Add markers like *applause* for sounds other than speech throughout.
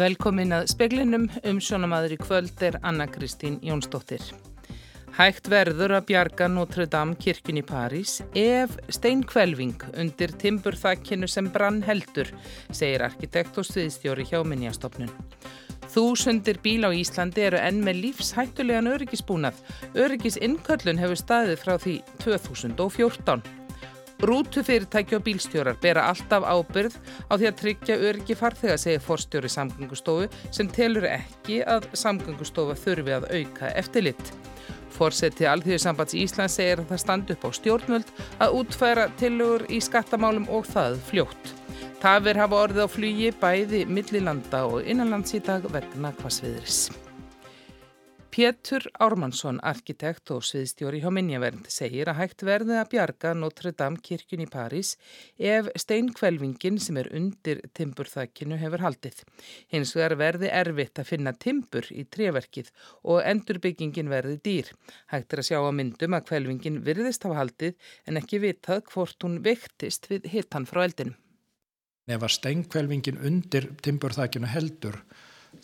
Velkomin að speklinum um sjónamaður í kvöld er Anna Kristín Jónsdóttir. Hægt verður að bjarga Notre Dame kirkun í París ef steinkvelving undir timburþakkinu sem brann heldur, segir arkitekt og sviðstjóri hjá Minjastofnun. Þúsundir bíl á Íslandi eru enn með lífshættulegan öryggisbúnað. Öryggisinköllun hefur staðið frá því 2014. Rútufyrirtæki og bílstjórar bera alltaf ábyrð á því að tryggja öryggi farþega, segir forstjóri samgöngustofu sem telur ekki að samgöngustofa þurfi að auka eftirlitt. Forseti Alþjóðsambands Íslands segir að það standi upp á stjórnvöld að útfæra tilugur í skattamálum og það fljótt. Tafir hafa orðið á flugi bæði millilanda og innanlands í dag vegna hvassviðris. Pétur Ármannsson, arkitekt og sviðstjóri hjá Minjavernd, segir að hægt verði að bjarga Notre Dame kirkjun í París ef steinkvelvingin sem er undir timburþakkinu hefur haldið. Hins vegar verði erfitt að finna timbur í treverkið og endurbyggingin verði dýr. Hægt er að sjá á myndum að kvelvingin virðist hafa haldið en ekki vitað hvort hún vektist við hittan frá eldinum. Ef að steinkvelvingin undir timburþakkinu heldur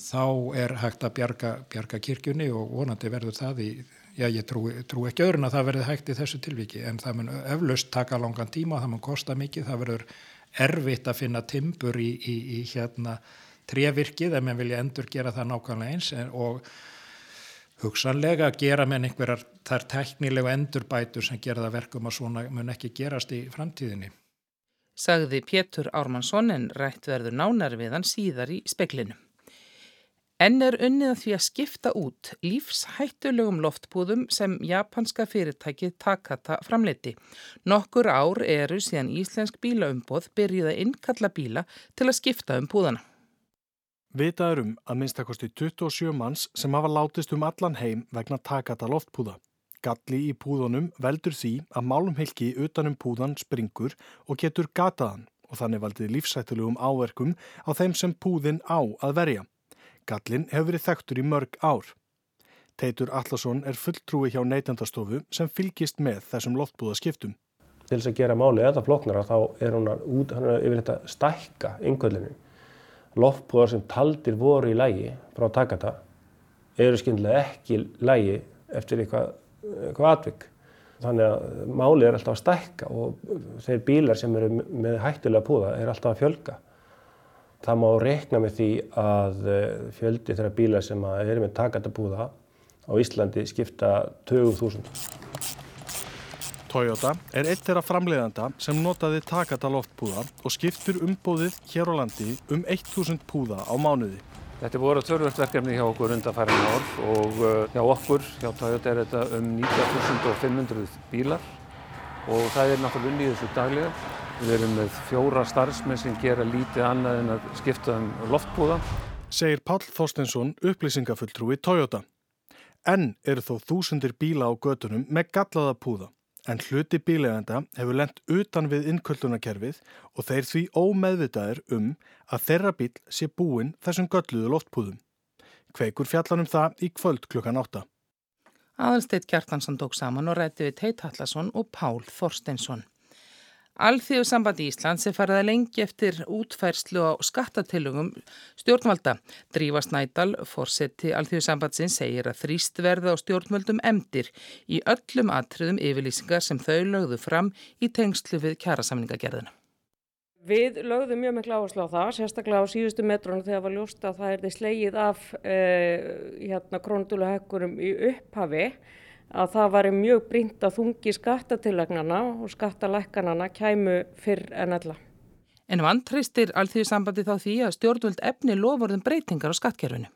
þá er hægt að bjarga, bjarga kirkjunni og vonandi verður það í, já ég trú, trú ekki öðrun að það verður hægt í þessu tilviki en það mun eflaust taka langan tíma, það mun kosta mikið, það verður erfitt að finna timbur í, í, í hérna trevirkið ef mann vilja endur gera það nákvæmlega eins og hugsanlega gera með einhverjar þar teknilegu endurbætur sem gera það verkum að svona mun ekki gerast í framtíðinni. Sagði Pétur Ármannsson en rætt verður nánar við hann síðar í speklinu. Enn er unnið að því að skipta út lífshættulegum loftbúðum sem japanska fyrirtækið Takata framleiti. Nokkur ár eru síðan íslensk bílaumboð byrjuð að innkalla bíla til að skipta um búðana. Vitað um að minnstakosti 27 manns sem hafa látist um allan heim vegna Takata loftbúða. Galli í púðunum veldur því að málumhylki utanum púðan springur og getur gataðan og þannig valdið lífshættulegum áverkum á þeim sem púðin á að verja. Gallin hefur verið þekktur í mörg ár. Teitur Allarsson er fulltrúi hjá neytendastofu sem fylgist með þessum loftbúðaskiptum. Til þess að gera máli eða floknara þá er hún út, hann er yfir þetta stækka yngöldinu. Loftbúðar sem taldir voru í lægi frá takata eru skyndilega ekki lægi eftir eitthvað, eitthvað atvik. Þannig að máli er alltaf að stækka og þeir bílar sem eru með hættulega púða er alltaf að fjölga. Það má reikna með því að eh, fjöldi þeirra bíla sem er með takatabúða á Íslandi skipta 20.000. Toyota er eitt þeirra framleiðanda sem notaði takata loftbúða og skiptur umbóðið hér á landi um 1.000 púða á mánuði. Þetta voru törverstverkefni hjá okkur undanfærin ár og eh, hjá okkur, hjá Toyota er þetta um 19.500 bílar og það er náttúrulega unnið þessu daglega. Við erum með fjóra starfsmenn sem gera lítið annað en að skipta um loftbúða. Segir Pál Þorstensson upplýsingafulltrúi Toyota. Enn eru þó þúsundir bíla á gödunum með gallaða púða. En hluti bíleganda hefur lendt utan við innköldunarkerfið og þeir því ómeðvitaðir um að þeirra bíl sé búin þessum gölluðu loftpúðum. Kveikur fjallanum það í kvöld klukkan átta. Aðalsteit Kjartansson tók saman og rætti við Teit Hallarsson og Pál Þorstensson. Alþjóðu sambandi Íslands er farið að lengi eftir útfærslu á skattatillugum stjórnvalda. Drífa Snædal, fórseti Alþjóðu sambandsins, segir að þrýst verða á stjórnvaldum emdir í öllum atriðum yfirlýsingar sem þau lögðu fram í tengslu við kjærasamningagerðina. Við lögðum mjög miklu áherslu á það, sérstaklega á síðustu metrónu þegar var ljóst að það er slegið af eh, hérna, krónutöluhekkurum í upphafi að það var mjög brínt að þungi skattatillagnana og skattalækkanana kæmu fyrr en alla. En vantristir alþjóðsambandi þá því að stjórnvöld efni lofurðum breytingar á skattkerfinu?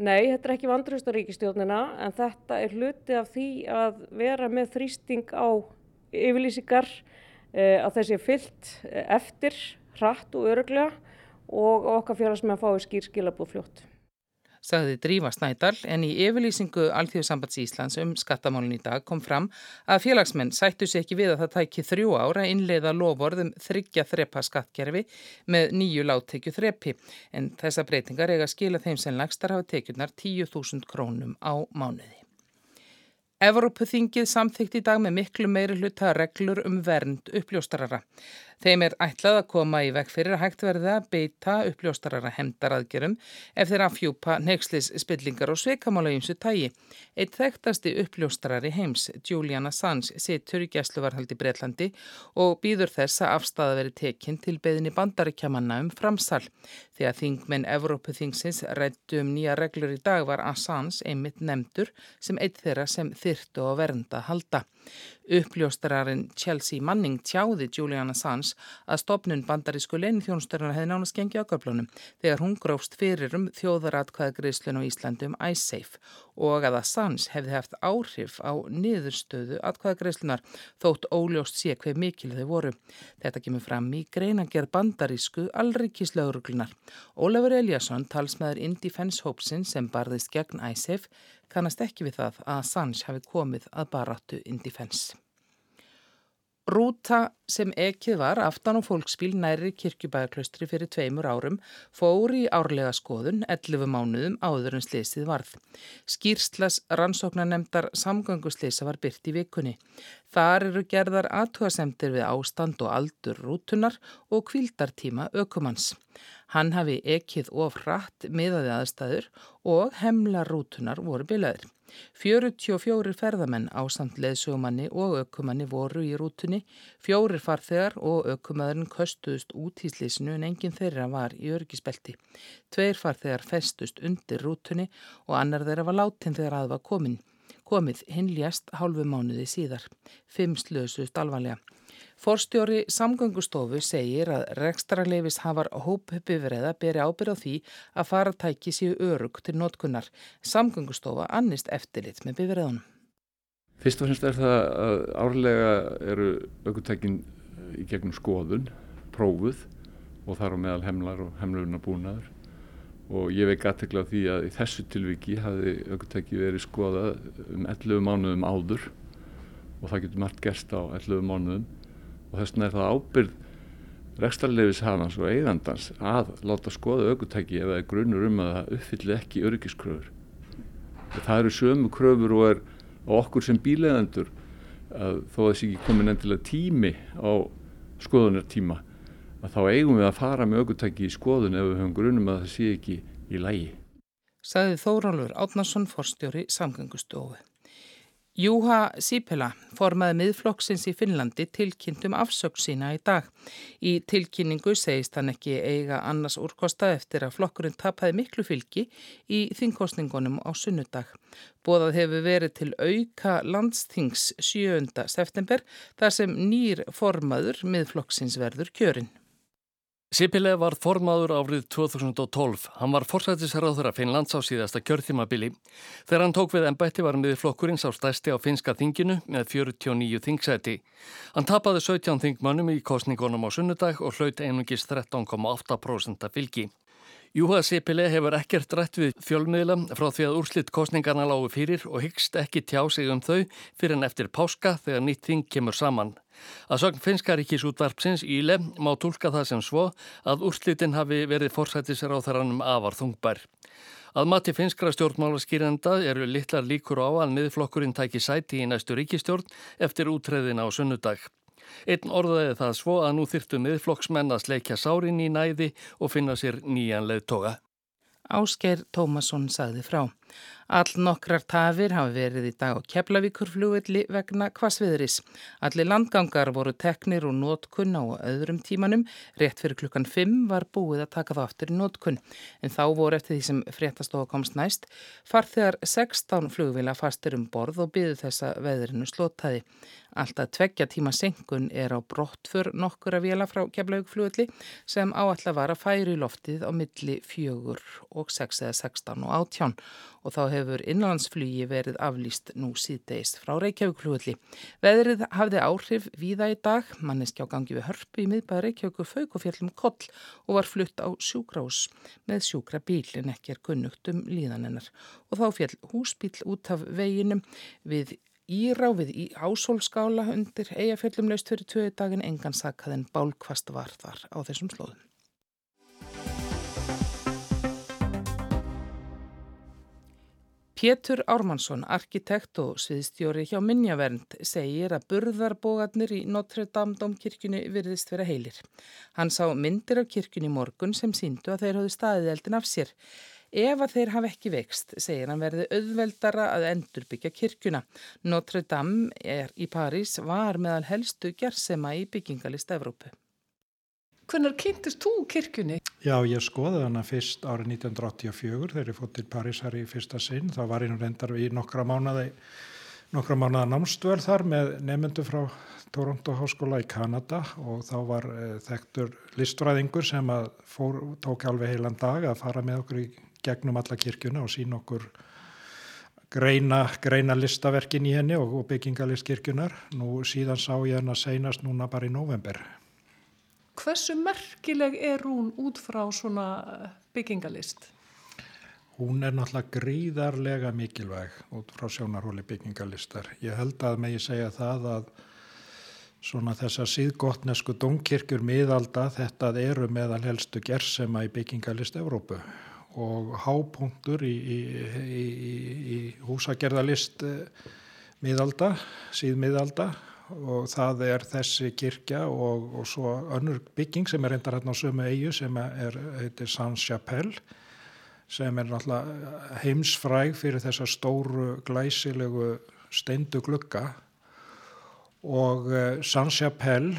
Nei, þetta er ekki vantrist á ríkistjórnina en þetta er hluti af því að vera með þrýsting á yfirlýsingar eh, að þessi er fyllt eh, eftir, hratt og öruglega og okkar félagsmenn fái skýrskilabúð fljótt sagði Drífa Snædal en í yfirlýsingu Alþjóðsambands Íslands um skattamálun í dag kom fram að félagsmenn sættu sér ekki við að það tæki þrjú ára innleiða lovorðum þryggja þrepa skattkerfi með nýju láttekju þrepi en þessa breytingar eiga skila þeim sem lagstar hafa tekjurnar 10.000 krónum á mánuði. Evrópuþingið samþykti í dag með miklu meiri hluta reglur um vernd uppljóstarara. Þeim er ætlað að koma í vekk fyrir að hægt verði að beita uppljóstarara hemdaraðgerum ef þeir afhjúpa neykslis spillingar og sveikamála ímsu tægi. Eitt þekktasti uppljóstarari heims, Julian Assange, situr í gæsluvarhaldi Breitlandi og býður þess að afstæða veri tekinn til beðinni bandaríkjamanna um framsal. Þegar þingmenn Evrópuþingsins rættu um nýja reglur í dag var Assange einmitt nefndur sem eitt þeirra sem þyrtu á vernda halda. Uppljóstararinn Chelsea Manning tjáði Julian Assange að stopnun bandarísku leini þjónustörunar hefði nánast gengið á göflunum þegar hún grófst fyrir um þjóðaratkvæðagriðslun á Íslandi um iSafe og að Assange hefði haft áhrif á niðurstöðu atkvæðagriðslunar þótt óljóst sé hver mikil þau voru. Þetta kemur fram í greinagerð bandarísku allrikislauguruglunar. Ólafur Eliasson, talsmaður Indie Fence Hopesin sem barðist gegn iSafe, kannast ekki við það að Assange hafi komið að baráttu in defense. Rúta sem ekið var aftan á fólksbíl næri kirkjubæðarklaustri fyrir tveimur árum fór í árlega skoðun 11 mánuðum áður en slesið varð. Skýrslas rannsóknarnemdar samgönguslesa var byrt í vikunni. Þar eru gerðar aðtúasemtir við ástand og aldur rútunar og kvildartíma ökumanns. Hann hafi ekið of rætt miðaði aðstæður og hemla rútunar voru bilaðir. 44 ferðamenn á samt leðsugumanni og ökumanni voru í rútunni, fjórir farþegar og ökumadurinn köstuðust út í slísinu en enginn þeirra var í örgisbelti. Tveir farþegar festust undir rútunni og annar þeirra var látin þegar aðva komin. Komið hinn ljast hálfu mánuði síðar. Fimm slösust alvarlega. Forstjóri samgöngustofu segir að rekstrarleifis hafar hópbifræða beri ábyrð á því að faratæki séu örug til notkunnar. Samgöngustofa annist eftirlit með bifræðunum. Fyrst og fremst er það að árlega eru aukutækin í gegnum skoðun, prófuð og þar á meðal hemlar og hemlurna búnaður og ég veik aðtekla á því að í þessu tilviki hafi aukutæki verið skoðað um 11 mánuðum áður og það getur margt gerst á 11 mánuðum og þess vegna er það ábyrð rekstarleifis hafans og eigandans að láta skoða aukutæki ef það er grunur um að það uppfyllir ekki öryggiskröfur. Það eru sömu kröfur og er á okkur sem bílegandur að þó að þessi ekki komin endilega tími á skoðunartíma að þá eigum við að fara með aukutæki í skoðun ef við höfum grunum að það sé ekki í lægi. Saði Þórólur Átnarsson, forstjóri samgöngustofu. Júha Sipela, formaði miðflokksins í Finnlandi, tilkynntum afsökk sína í dag. Í tilkynningu segist hann ekki eiga annars úrkosta eftir að flokkurinn tapaði miklu fylgi í þingkostningunum á sunnudag. Bóðað hefur verið til auka landstings 7. september þar sem nýr formaður miðflokksins verður kjörinn. Sipile var formaður árið 2012. Hann var forsættisherraður af Finnlands á síðasta kjörþímabili. Þegar hann tók við ennbætti var miður flokkurinn sá stæsti á finska þinginu með 49 þingsæti. Hann tapaði 17 þingmannum í kostningunum á sunnudag og hlaut einungis 13,8% fylgi. Júha Sipile hefur ekkert rætt við fjölmiðla frá því að úrslitt kostningarna lágu fyrir og hyggst ekki tjá sig um þau fyrir en eftir páska þegar nýtt þing kemur saman. Að sögn finskaríkis útvarpsins Íle má tólka það sem svo að úrslitin hafi verið forsættisar á þaranum afar þungbær. Að mati finskra stjórnmálaskýrenda eru litlar líkur á að miðflokkurinn tæki sæti í næstu ríkistjórn eftir útreðin á sunnudag. Einn orðaði það svo að nú þyrtu miðflokksmenn að sleikja sárin í næði og finna sér nýjan leðtoga. Ásker Tómasson sagði frá. All nokkrar tafir hafi verið í dag á Keflavíkurflugvelli vegna hvasviðris. Allir landgangar voru teknir og nótkunn á öðrum tímanum. Rétt fyrir klukkan 5 var búið að taka það aftur í nótkunn. En þá voru eftir því sem fréttastofa komst næst farþegar 16 flugvila fastir um borð og byðu þessa veðrinu slótaði. Alltaf tveggja tíma senkun er á brottfur nokkur að vila frá Keflavíkurflugvelli sem áallar var að færi í loftið á milli fjögur og 6 eða 16 og 18 og þá hefur innlandsflugi verið aflýst nú síðdeist frá Reykjavík-flugulli. Veðrið hafði áhrif víða í dag, manneski á gangi við hörpu í miðbæða Reykjavíku fauk og fjallum koll og var flutt á sjúkrás með sjúkra bíl en ekki er kunnugt um líðanennar. Og þá fjall húsbíl út af veginum við Írá við í ásólskála undir eigafjöllum laust fyrir tvöðu dagin engan sakkaðin bálkvast var þar á þessum slóðum. Pétur Ármannsson, arkitekt og sviðstjóri hjá Minjavernd, segir að burðarbógarnir í Notre Dame domkirkjunni virðist vera heilir. Hann sá myndir af kirkjunni morgun sem síndu að þeir hafðu staðið eldin af sér. Ef að þeir hafa ekki vext, segir hann verði auðveldara að endurbyggja kirkjuna. Notre Dame í París var meðal helstu gersema í byggingalist Evrópu. Hvernig kynntist þú kirkjunni? Já, ég skoði hana fyrst árið 1984 þegar ég fótt til Parísar í fyrsta sinn. Það var einu reyndar í nokkra mánuði, nokkra mánuða námstvöld þar með nefnendu frá Toronto Háskóla í Kanada og þá var e, þekktur listfræðingur sem að fór, tók alveg heilan dag að fara með okkur í gegnum alla kirkjuna og sína okkur greina, greina listaverkin í henni og, og byggingalist kirkjunar. Nú síðan sá ég henn að seinast núna bara í november. Hversu merkileg er hún út frá svona byggingalist? Hún er náttúrulega gríðarlega mikilvæg út frá sjónarhóli byggingalistar. Ég held að megi segja það að svona þessar síðgóttnesku domkirkjur miðalda þetta eru meðal helstu gersema í byggingalist Evrópu og hápunktur í, í, í, í húsagerðalist miðalda, síðmiðalda og það er þessi kirkja og, og svo önnur bygging sem er reyndar hérna á sömu eigu sem er, heitir Saint-Chapelle sem er náttúrulega heimsfræg fyrir þessa stóru glæsilegu steindu glugga. Og uh, Saint-Chapelle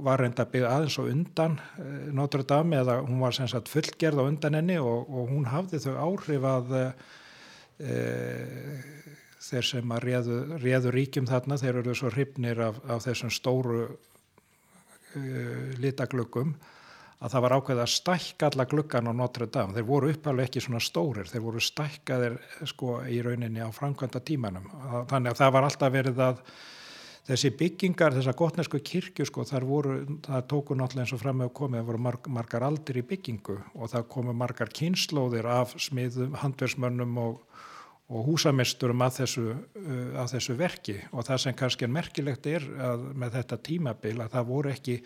var reynda byggð aðeins og undan uh, Notre Dame eða hún var sem sagt fullgerð á undan henni og, og hún hafði þau áhrif að uh, þeir sem að réðu, réðu ríkjum þarna, þeir eru svo hrifnir af, af þessum stóru uh, litaglöggum að það var ákveð að stækka alla gluggan á Notre Dame. Þeir voru uppalveg ekki svona stórir, þeir voru stækkaðir sko í rauninni á framkvæmda tímanum. Þannig að það var alltaf verið að þessi byggingar, þessa gotnesku kirkju sko, þar voru, það tóku náttúrulega eins og fram með að komið, það voru marg, margar aldir í byggingu og það komu margar kynnslóðir af smiðum, handversmönnum og og húsamesturum að þessu, uh, að þessu verki. Og það sem kannski er merkilegt er með þetta tímabil að það voru ekki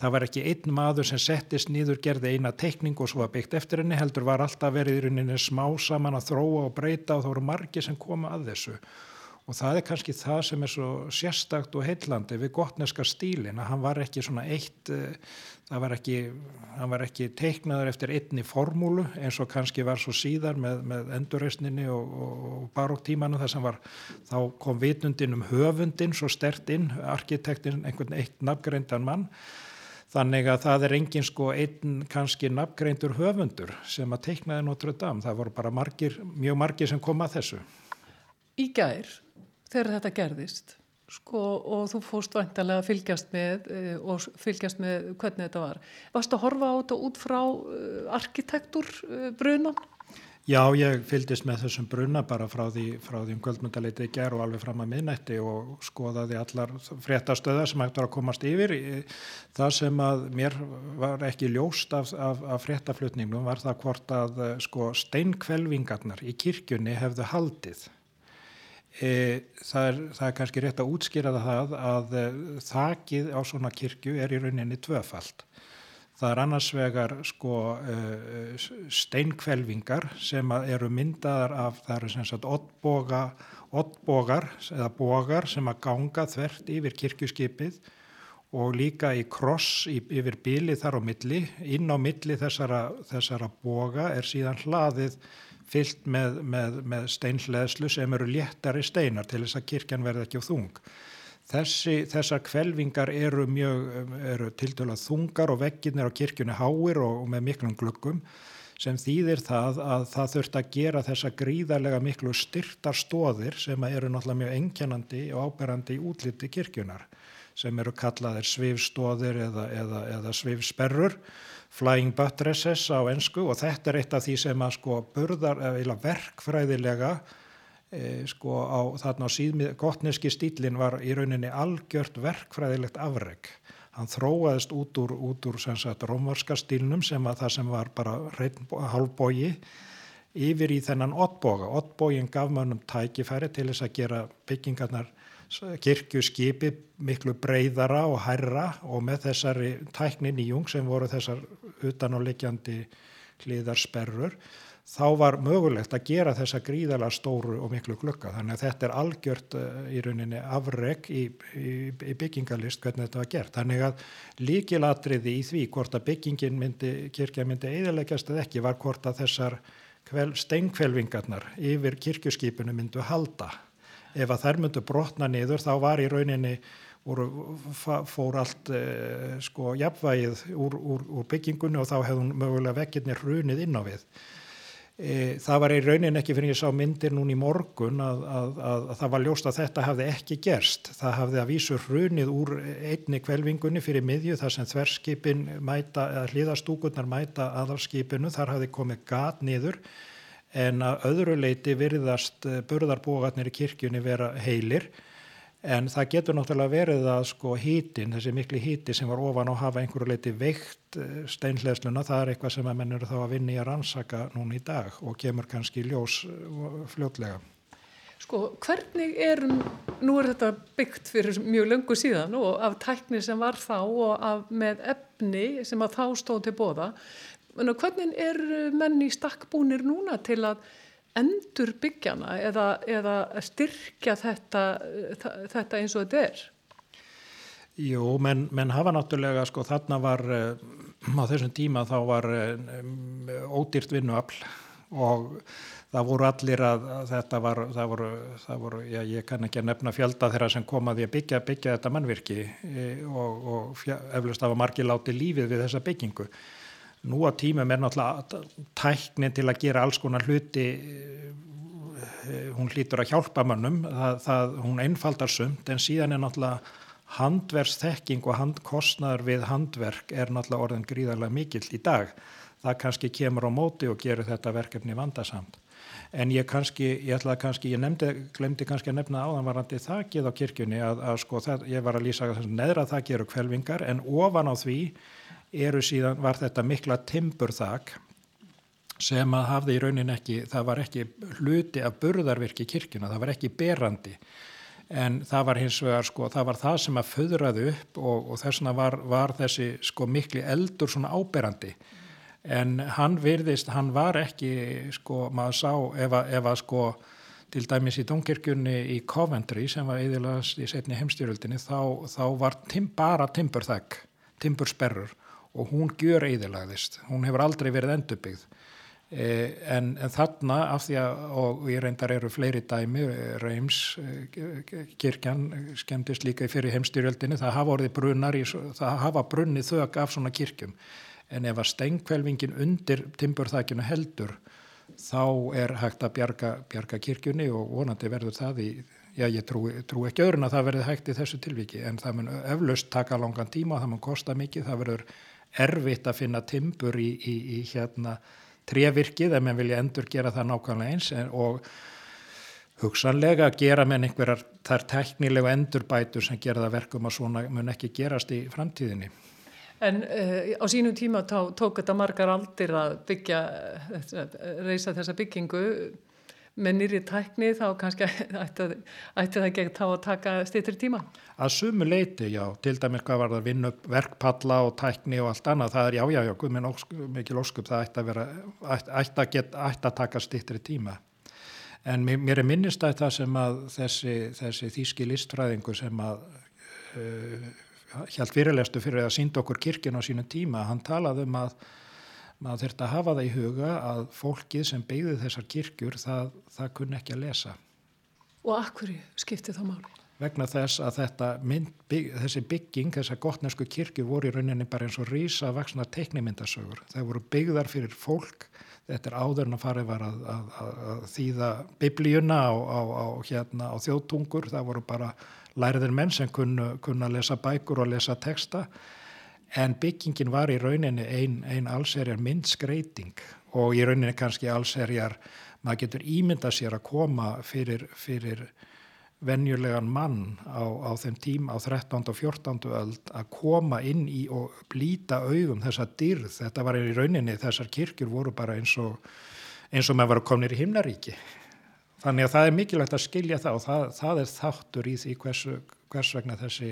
það var ekki einn maður sem settist nýður gerði eina teikning og svo var byggt eftir henni heldur var alltaf verið í rauninni smá saman að þróa og breyta og þá voru margi sem koma að þessu og það er kannski það sem er svo sérstakt og heillandi við gottneska stílin að hann var ekki svona eitt uh, það var ekki, var ekki teiknaður eftir einni formúlu eins og kannski var svo síðar með, með endurreysninni og, og, og baróktímanu þar sem var, þá kom vitundin um höfundin svo stert inn, arkitektin einhvern eitt nafngreindan mann þannig að það er engin sko einn kannski nafngreindur höfundur sem að teiknaði Notre Dame, það voru bara margir, mjög margir sem kom að þessu. Í gær, þegar þetta gerðist Sko, og þú fórst vantarlega að fylgjast með uh, og fylgjast með hvernig þetta var. Varst að horfa á þetta út frá uh, arkitektur uh, brunan? Já, ég fylgist með þessum bruna bara frá því, frá því um kvöldmyndaleitið ger og alveg fram að minnætti og skoðaði allar fréttastöðar sem hægt var að komast yfir. Það sem að mér var ekki ljóst af, af, af fréttaflutningum var það hvort að sko, steinkvelvingarnar í kirkjunni hefðu haldið E, það, er, það er kannski rétt að útskýra það að e, þakið á svona kirkju er í rauninni tvöfald. Það er annars vegar sko, e, steinkvelvingar sem eru myndaðar af, það eru sem sagt oddboga, oddbogar eða bogar sem að ganga þvert yfir kirkjuskipið og líka í kross yfir bíli þar á milli. Inn á milli þessara, þessara boga er síðan hlaðið fyllt með, með, með steinhleðslu sem eru léttari steinar til þess að kirkjan verði ekki á þung. Þessi, þessar kvelvingar eru, eru til dæla þungar og vegginir á kirkjunni háir og, og með miklum glöggum sem þýðir það að það þurft að gera þessa gríðarlega miklu styrtar stóðir sem eru náttúrulega mjög enkjænandi og áberandi í útliti kirkjunar sem eru kallaðir svifstóðir eða, eða, eða svifsperrur flying buttresses á ennsku og þetta er eitt af því sem að sko burðar eða verkfræðilega e, sko á þarna á síðmið gottneski stílin var í rauninni algjört verkfræðilegt afreg hann þróaðist út úr, út úr sagt, rómvarska stílnum sem að það sem var bara halvbógi yfir í þennan oddboga. Oddbogin gaf mönnum tækifæri til þess að gera byggingarnar kirkjuskipi miklu breyðara og hærra og með þessari tækni nýjung sem voru þessar utanáleikjandi hliðarsperrur þá var mögulegt að gera þessa gríðala stóru og miklu glukka. Þannig að þetta er algjört uh, í rauninni afreg í, í, í byggingalist hvernig þetta var gert. Þannig að líkilatriði í því hvort að byggingin myndi, kirkja myndi eðileggjast eða ekki var hvort að þessar steinkvelvingarnar yfir kirkjuskipinu myndu halda. Ef að þær myndu brotna niður þá var í rauninni voru, fór allt eh, sko jafnvægið úr, úr, úr byggingunni og þá hefðum mögulega vekkirnir runið inn á við. E, það var í raunin ekki fyrir ég sá myndir núni í morgun að, að, að, að það var ljóst að þetta hafði ekki gerst. Það hafði að vísu hrunið úr einni kvelvingunni fyrir miðju þar sem þverskipin mæta, eða hlýðastúkurnar mæta aðalskipinu, þar hafði komið gat niður en að öðru leiti virðast eh, burðarbógarnir í kirkjunni vera heilir En það getur náttúrulega verið að sko hítin, þessi miklu híti sem var ofan að hafa einhverju leiti veikt eh, steinhlesluna, það er eitthvað sem að menn eru þá að vinna í að rannsaka núna í dag og kemur kannski ljós eh, fljótlega. Sko hvernig er, nú er þetta byggt fyrir mjög löngu síðan og af tækni sem var þá og af, með efni sem að þá stóð til bóða, hvernig er menni stakkbúnir núna til að endur byggjana eða, eða styrkja þetta, þetta eins og þetta er? Jú, menn, menn hafa náttúrulega, sko þarna var uh, á þessum tíma þá var um, ódýrt vinnuafl og það voru allir að, að þetta var, það voru, það voru já, ég kann ekki að nefna fjölda þeirra sem komaði að byggja, byggja þetta mannvirki og, og eflust af að margi láti lífið við þessa byggingu Nú á tímum er náttúrulega tæknin til að gera alls konar hluti, eh, hún hlýtur að hjálpa mannum, það, það, hún einfaldar sumt en síðan er náttúrulega handverksþekking og handkostnaður við handverk er náttúrulega orðin gríðarlega mikill í dag. Það kannski kemur á móti og gerur þetta verkefni vandasamt. En ég kannski, ég ætlaði kannski, ég nefndi, glemdi kannski að nefna áðanvarandi þakkið á kirkjunni að, að sko það, ég var að lýsa þessum neðra þakkið eru kvelvingar en ofan á því eru síðan, var þetta mikla timburþak sem að hafði í raunin ekki, það var ekki hluti af burðarvirki kirkjuna, það var ekki berandi. En það var hins vegar sko, það var það sem að föðraði upp og, og þess vegna var, var þessi sko mikli eldur svona áberandi. En hann virðist, hann var ekki sko, maður sá ef að, ef að sko til dæmis í Dómkirkjunni í Coventry sem var eðilast í setni heimstyrjöldinni þá, þá var tim, bara timburþæk, timbursperrur og hún gjör eðilagðist, hún hefur aldrei verið endurbyggð. Eh, en, en þarna af því að, og ég reyndar eru fleiri dæmi, Reims eh, kirkjan skemmtist líka fyrir heimstyrjöldinni, það hafa orðið brunnar, í, það hafa brunnið þög af svona kirkjum, en ef að stengkvelvingin undir timburþækjunu heldur, þá er hægt að bjarga, bjarga kirkjunni og vonandi verður það í já ég trú, trú ekki öðrun að það verði hægt í þessu tilviki. En það mun eflaust taka langan tíma, það mun kosta mikið, það verður erfitt að finna timbur í, í, í hérna trevirkið ef mann vilja endur gera það nákvæmlega eins og hugsanlega gera menn einhverjar þar teknilegu endurbætur sem gera það verkum að svona mun ekki gerast í framtíðinni. En uh, á sínum tíma tó, tók þetta margar aldir að byggja, uh, reysa þessa byggingu með nýri tækni þá kannski ætti, *laughs* ætti það gegn þá að taka stýttir tíma? Að sumu leiti, já, til dæmis hvað var það vinna upp verkpalla og tækni og allt annað, það er já, já, já, guðminn mikil óskup, það ætti að vera, ætti að, get, ætti að taka stýttri tíma. En mér, mér er minnist að það sem að þessi, þessi þýski listfræðingu sem að uh, hjælt fyrirlestu fyrir að sínda okkur kirkina á sínu tíma, hann talaði um að maður þurft að hafa það í huga að fólkið sem beigði þessar kirkjur það, það kunni ekki að lesa. Og akkur skipti þá máli? Vegna þess að þetta mynd, bygg, þessi bygging, þessar gottnesku kirkju voru í rauninni bara eins og rísa vaksna teknimyndasögur. Það voru byggðar fyrir fólk, þetta er áður en að farið var að, að, að þýða biblíuna á, á, á, hérna, á þjóðtungur, það voru bara læriðir menn sem kunna lesa bækur og lesa texta en byggingin var í rauninni einn ein allserjar myndskreiting og í rauninni kannski allserjar, maður getur ímyndað sér að koma fyrir, fyrir venjulegan mann á, á þeim tím á 13. og 14. öld að koma inn í og blýta auðum þessa dyrð, þetta var í rauninni þessar kirkjur voru bara eins og eins og maður var kominir í himnaríki þannig að það er mikilvægt að skilja það og það, það er þáttur í því hvers, hvers vegna þessi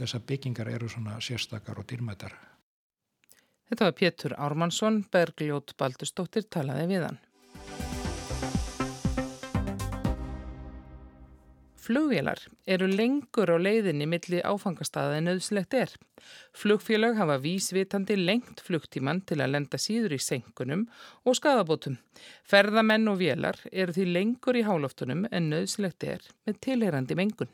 þessar byggingar eru svona sérstakar og dýrmættar. Þetta var Pétur Ármannsson, Bergljót Baldurstóttir talaði við hann. Flugvélar eru lengur á leiðinni milli áfangastaða en auðslegt er. Flugfélag hafa vísvitandi lengt flugtíman til að lenda síður í senkunum og skadabótum. Ferðamenn og vélar eru því lengur í hálóftunum en auðslegt er með tilherandi mengun.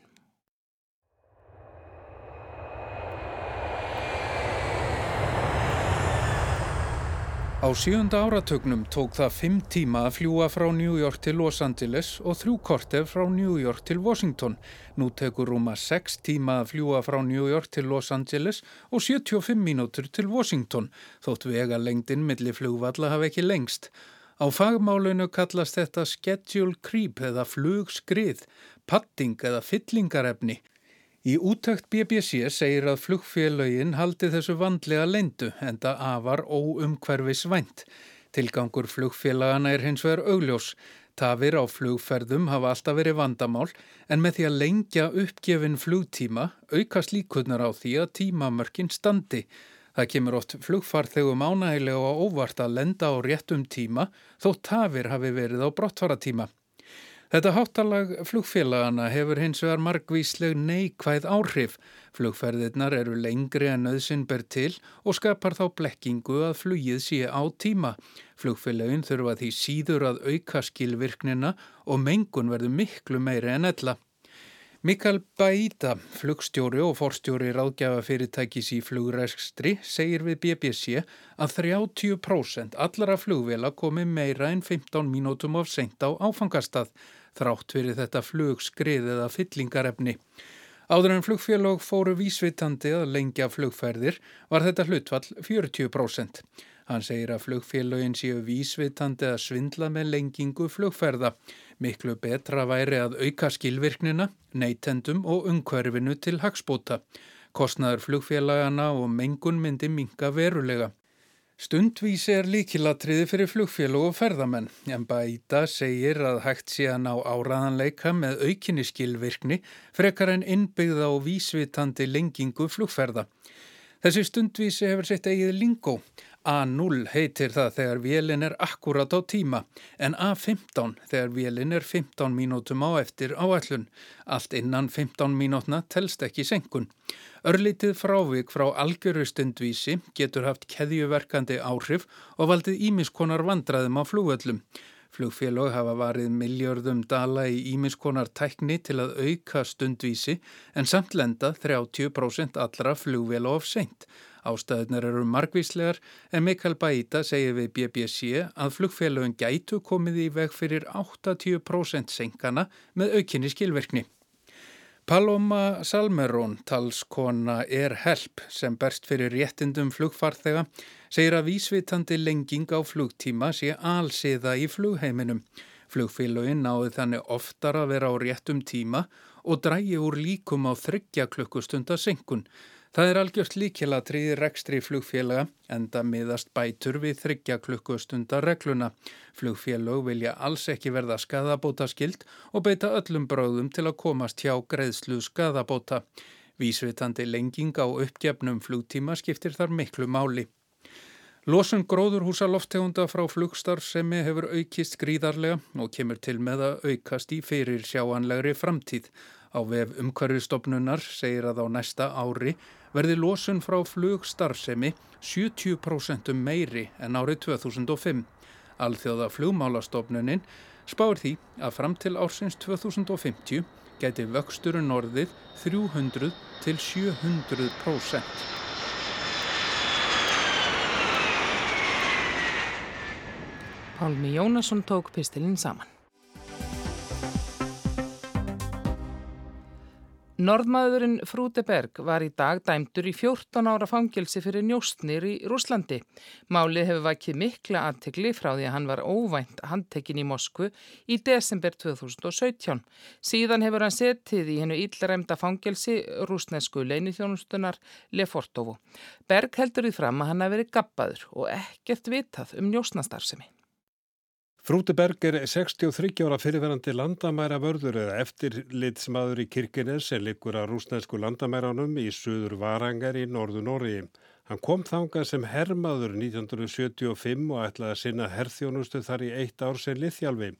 Á sjönda áratögnum tók það fimm tíma að fljúa frá New York til Los Angeles og þrjú kortef frá New York til Washington. Nú tekur rúma sex tíma að fljúa frá New York til Los Angeles og 75 mínútur til Washington, þótt vega lengdin millir flugvalla hafa ekki lengst. Á fagmálinu kallast þetta schedule creep eða flugskrið, padding eða fyllingarefni. Í útökt BBC segir að flugfélögin haldi þessu vandlega leindu en það afar óumhverfis vænt. Tilgangur flugfélagana er hins vegar augljós. Tafir á flugferðum hafa alltaf verið vandamál en með því að lengja uppgefin flugtíma aukast líkunar á því að tímamörkin standi. Það kemur oft flugfarþegum ánægilega og óvart að lenda á réttum tíma þó tafir hafi verið á brottfaratíma. Þetta háttalag flugfélagana hefur hins vegar margvísleg neikvæð áhrif. Flugferðirnar eru lengri en nöðsinn ber til og skapar þá blekkingu að flugið sé á tíma. Flugfélagin þurfa því síður að auka skilvirknina og mengun verður miklu meiri en ella. Mikael Baíta, flugstjóri og forstjóri ráðgjafa fyrirtækis í flugræskstri, segir við BBC að 30% allara flugvela komi meira en 15 mínútum of seint á áfangastað þrátt fyrir þetta flugskrið eða fyllingarefni. Áður en flugfélag fóru vísvitandi að lengja flugferðir var þetta hlutfall 40%. Hann segir að flugfélagin séu vísvitandi að svindla með lengingu flugferða. Miklu betra væri að auka skilvirknina, neytendum og umhverfinu til hagspóta. Kostnaður flugfélagana og mengun myndi minga verulega. Stundvísi er líkilatriði fyrir flugfélag og ferðamenn, en Bæta segir að hægt sé að ná áraðanleika með aukinni skilvirkni frekar en innbyggða og vísvitandi lengingu flugferða. Þessi stundvísi hefur sett eigið lingó. A0 heitir það þegar vélin er akkurat á tíma en A15 þegar vélin er 15 mínútum á eftir áallun. Allt innan 15 mínútna telst ekki senkun. Örlítið frávik frá algjöru stundvísi getur haft keðjuverkandi áhrif og valdið ímiskonar vandraðum á flúöllum. Flugfélög hafa varið miljörðum dala í ímiskonar tækni til að auka stundvísi en samt lenda 30% allra flugvél of seint. Ástæðunar eru margvíslegar en Mikael Baíta segir við BBC að flugfélagin gætu komið í veg fyrir 80% senkana með aukinni skilverkni. Paloma Salmerón, talskona er help sem berst fyrir réttindum flugfarþega, segir að vísvitandi lenging á flugtíma sé alsiða í flugheiminum. Flugfélagin náði þannig oftar að vera á réttum tíma og drægi úr líkum á þryggja klukkustunda senkun. Það er algjört líkilatriði rekstri flugfélaga enda miðast bætur við þryggja klukkustundar regluna. Flugfélög vilja alls ekki verða skadabóta skild og beita öllum bráðum til að komast hjá greiðslu skadabóta. Vísvitandi lenging á uppgefnum flugtíma skiptir þar miklu máli. Lósun gróðurhúsa loftegunda frá flugstarfsemi hefur aukist gríðarlega og kemur til með að aukast í fyrir sjáanlegri framtíð. Á vef umhverfistofnunar segir að á næsta ári verði losun frá flugstarfsemi 70% meiri en árið 2005. Alþjóða flugmálastofnunin spáir því að fram til ársins 2050 geti vöxturinn orðið 300 til 700%. Pálmi Jónasson tók pistilinn saman. Norðmaðurinn Frúteberg var í dag dæmdur í 14 ára fangilsi fyrir njóstnir í Rúslandi. Málið hefur vakið mikla aðtegli frá því að hann var óvænt handtekinn í Moskvu í desember 2017. Síðan hefur hann setið í hennu íllræmda fangilsi rúsnesku leinithjónustunar Lefortovo. Berg heldur því fram að hann hafi verið gappaður og ekkert vitað um njóstnastarfsemi. Frúteberg er 63 ára fyrirverandi landamæra vörður eða eftirlitsmaður í Kirkenes sem likur að rúsnesku landamæranum í söður Varangar í norðu Nóri. Hann kom þangað sem hermaður 1975 og ætlaði að sinna herþjónustu þar í eitt ár sem liðhjálfi.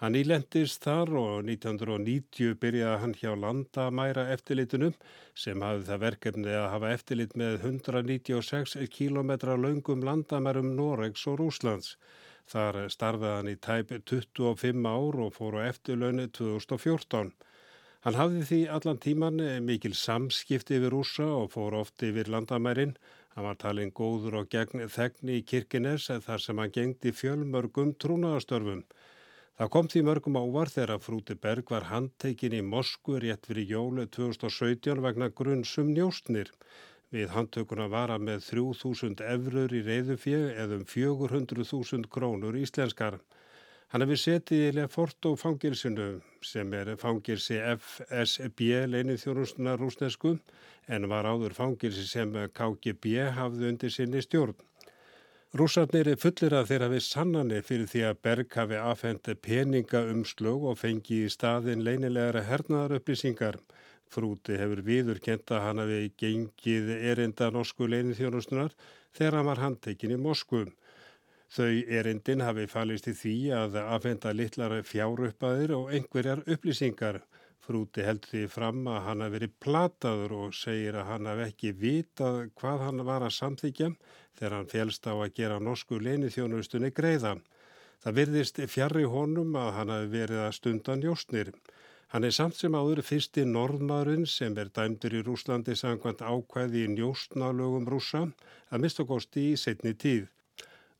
Hann ílendist þar og 1990 byrjaði hann hjá landamæra eftirlitunum sem hafði það verkefni að hafa eftirlit með 196 km laungum landamærum Noregs og Rúslands. Þar starfaði hann í tæp 25 ár og fór á eftirlaunni 2014. Hann hafði því allan tíman mikil samskipti yfir rúsa og fór ofti yfir landamærin Hann var talin góður og gegn þegni í kirkines þar sem hann gengdi fjölmörgum trúnaðastörfum. Það kom því mörgum ávar þegar Frúti Berg var handtekinn í Moskvu rétt fyrir jólu 2017 vegna grunnsum njóstnir. Við handtökuna var að með 3000 eurur í reyðufjög eða um 400.000 krónur íslenskar. Hann hefur setið í Leforto fangilsinu sem er fangilsi FSB leinið þjónustuna rúsnesku en var áður fangilsi sem KGB hafði undir sinni stjórn. Rúsarnir er fullir að þeirra við sannanir fyrir því að Berg hafi afhendi peninga umslög og fengi í staðin leinilegara hernaðarupplýsingar. Frúti hefur viður kent að hann hafi gengið erinda norsku leinið þjónustunar þegar hann var handtekinn í Moskvum. Þau erindin hafi falist í því að afhenda litlar fjáruppaðir og einhverjar upplýsingar. Frúti held því fram að hann hafi verið plataður og segir að hann hafi ekki vitað hvað hann var að samþykja þegar hann félst á að gera norsku leinithjónustunni greiða. Það virðist fjarrri honum að hann hafi verið að stundan jóstnir. Hann er samt sem áður fyrsti norðmaðurinn sem er dæmdur í Rúslandi sangvænt ákvæði í njóstnálögum rúsa að mista kosti í setni tíð.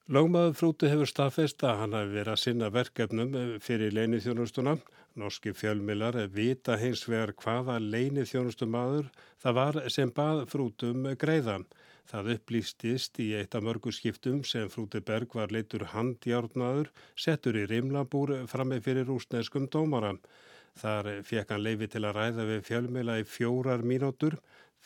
Lagmaður frúti hefur staðfest að hann hafi verið að sinna verkefnum fyrir leinithjónustuna. Norski fjölmilar vita hins vegar hvaða leinithjónustumadur það var sem bað frútum greiðan. Það upplýstist í eitt af mörgu skiptum sem frúti Berg var leitur handjárnaður, settur í rimlabúr frammi fyrir rúsneskum dómara. Þar fekk hann leifi til að ræða við fjölmila í fjórar mínútur.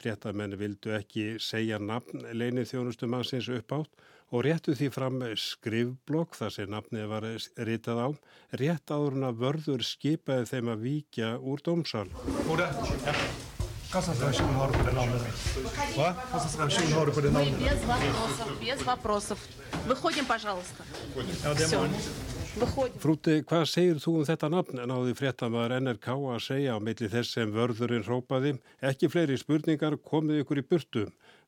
Fréttamenn vildu ekki segja nafn leinithjónustumansins upp átt og réttu því fram skrifblokk þar sem nafnið var ritað á, rétt áður en að vörður skipaði þeim að víkja úr dómsal. Góða, ja. Какая справочную har du på det navnet? Vad? Какая справочную har du på det navnet? Без вопросов, без вопросов. Выходим, пожалуйста. Ja, Все. Frúti, hvað segir þú um þetta nafn? Náði fréttamaður NRK að segja á milli þess sem vörðurinn rópaði. Ekki fleiri spurningar komið ykkur í burtu.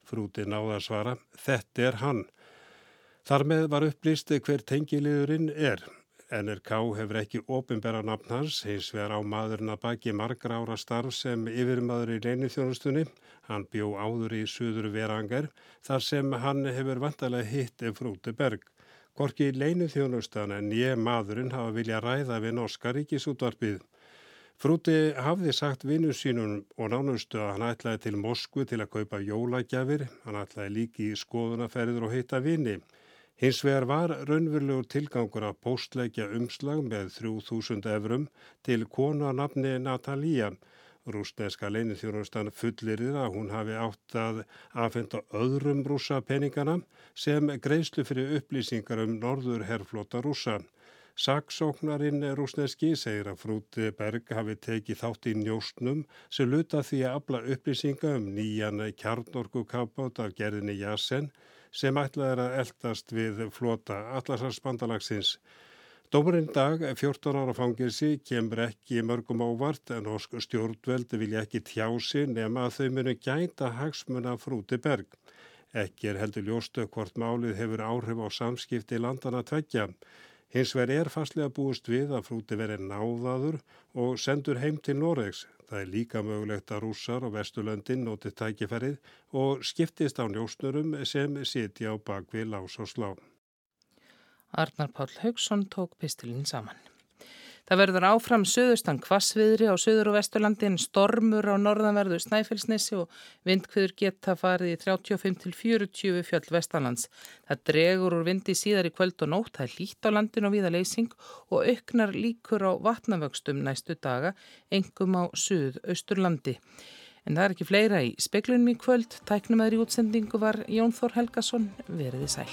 Frúti náði að svara, þetta er hann. Þar með var upplýst hver tengiliðurinn er. NRK hefur ekki ofinbæra nafn hans, hins vegar á maðurinn að baki margra ára starf sem yfirmaður í leinithjónustunni. Hann bjó áður í Suður Verangar þar sem hann hefur vantarlega hitt frúti berg. Gorki leinithjónustan en ég maðurinn hafa vilja ræða við Norska ríkisútvarpið. Frúti hafði sagt vinnu sínum og nánustu að hann ætlaði til Moskvu til að kaupa jólagjafir. Hann ætlaði líki í skoðunaferður og heita vini. Hins vegar var raunverulegur tilgangur að postleikja umslag með 3000 eurum til konu að nafni Natalía. Rúsneska leinithjónustan fullirðir að hún hafi átt að aðfenda öðrum rúsa peningana sem greiðslu fyrir upplýsingar um norður herrflota rúsa. Saksóknarinn rúsneski segir að Frúti Berg hafi tekið þátt í njóstnum sem luta því að abla upplýsinga um nýjan kjarnorkukapátt af gerðinni Jassen sem ætlað er að eldast við flota allarsarspandalagsins. Dómurinn dag, 14 ára fangilsi, kemur ekki mörgum ávart en horsk stjórnveldi vilja ekki tjási nema að þau munu gæta hagsmuna frúti berg. Ekki er heldur ljóstu hvort málið hefur áhrif á samskipti landana tveggja. Hins verið er fastlega búist við að frúti verið náðaður og sendur heim til Noregs. Það er líka mögulegt að rússar og vesturlöndin notið tækifærið og skiptist á njósnurum sem sitja á bakvið lás og slá. Arnar Pál Haugsson tók pistilinn saman. Það verður áfram söðustan kvassviðri á söður og vesturlandi en stormur á norðanverðu Snæfellsnesi og vindkviður geta farið í 35-40 fjöld vestanlands. Það dregur úr vindi síðar í kvöld og nótt, það er lít á landin og viða leysing og auknar líkur á vatnavöxtum næstu daga, engum á söð-austurlandi. En það er ekki fleira í speklunum í kvöld. Tæknum aðri útsendingu var Jón Þór Helgason, veriði sæl.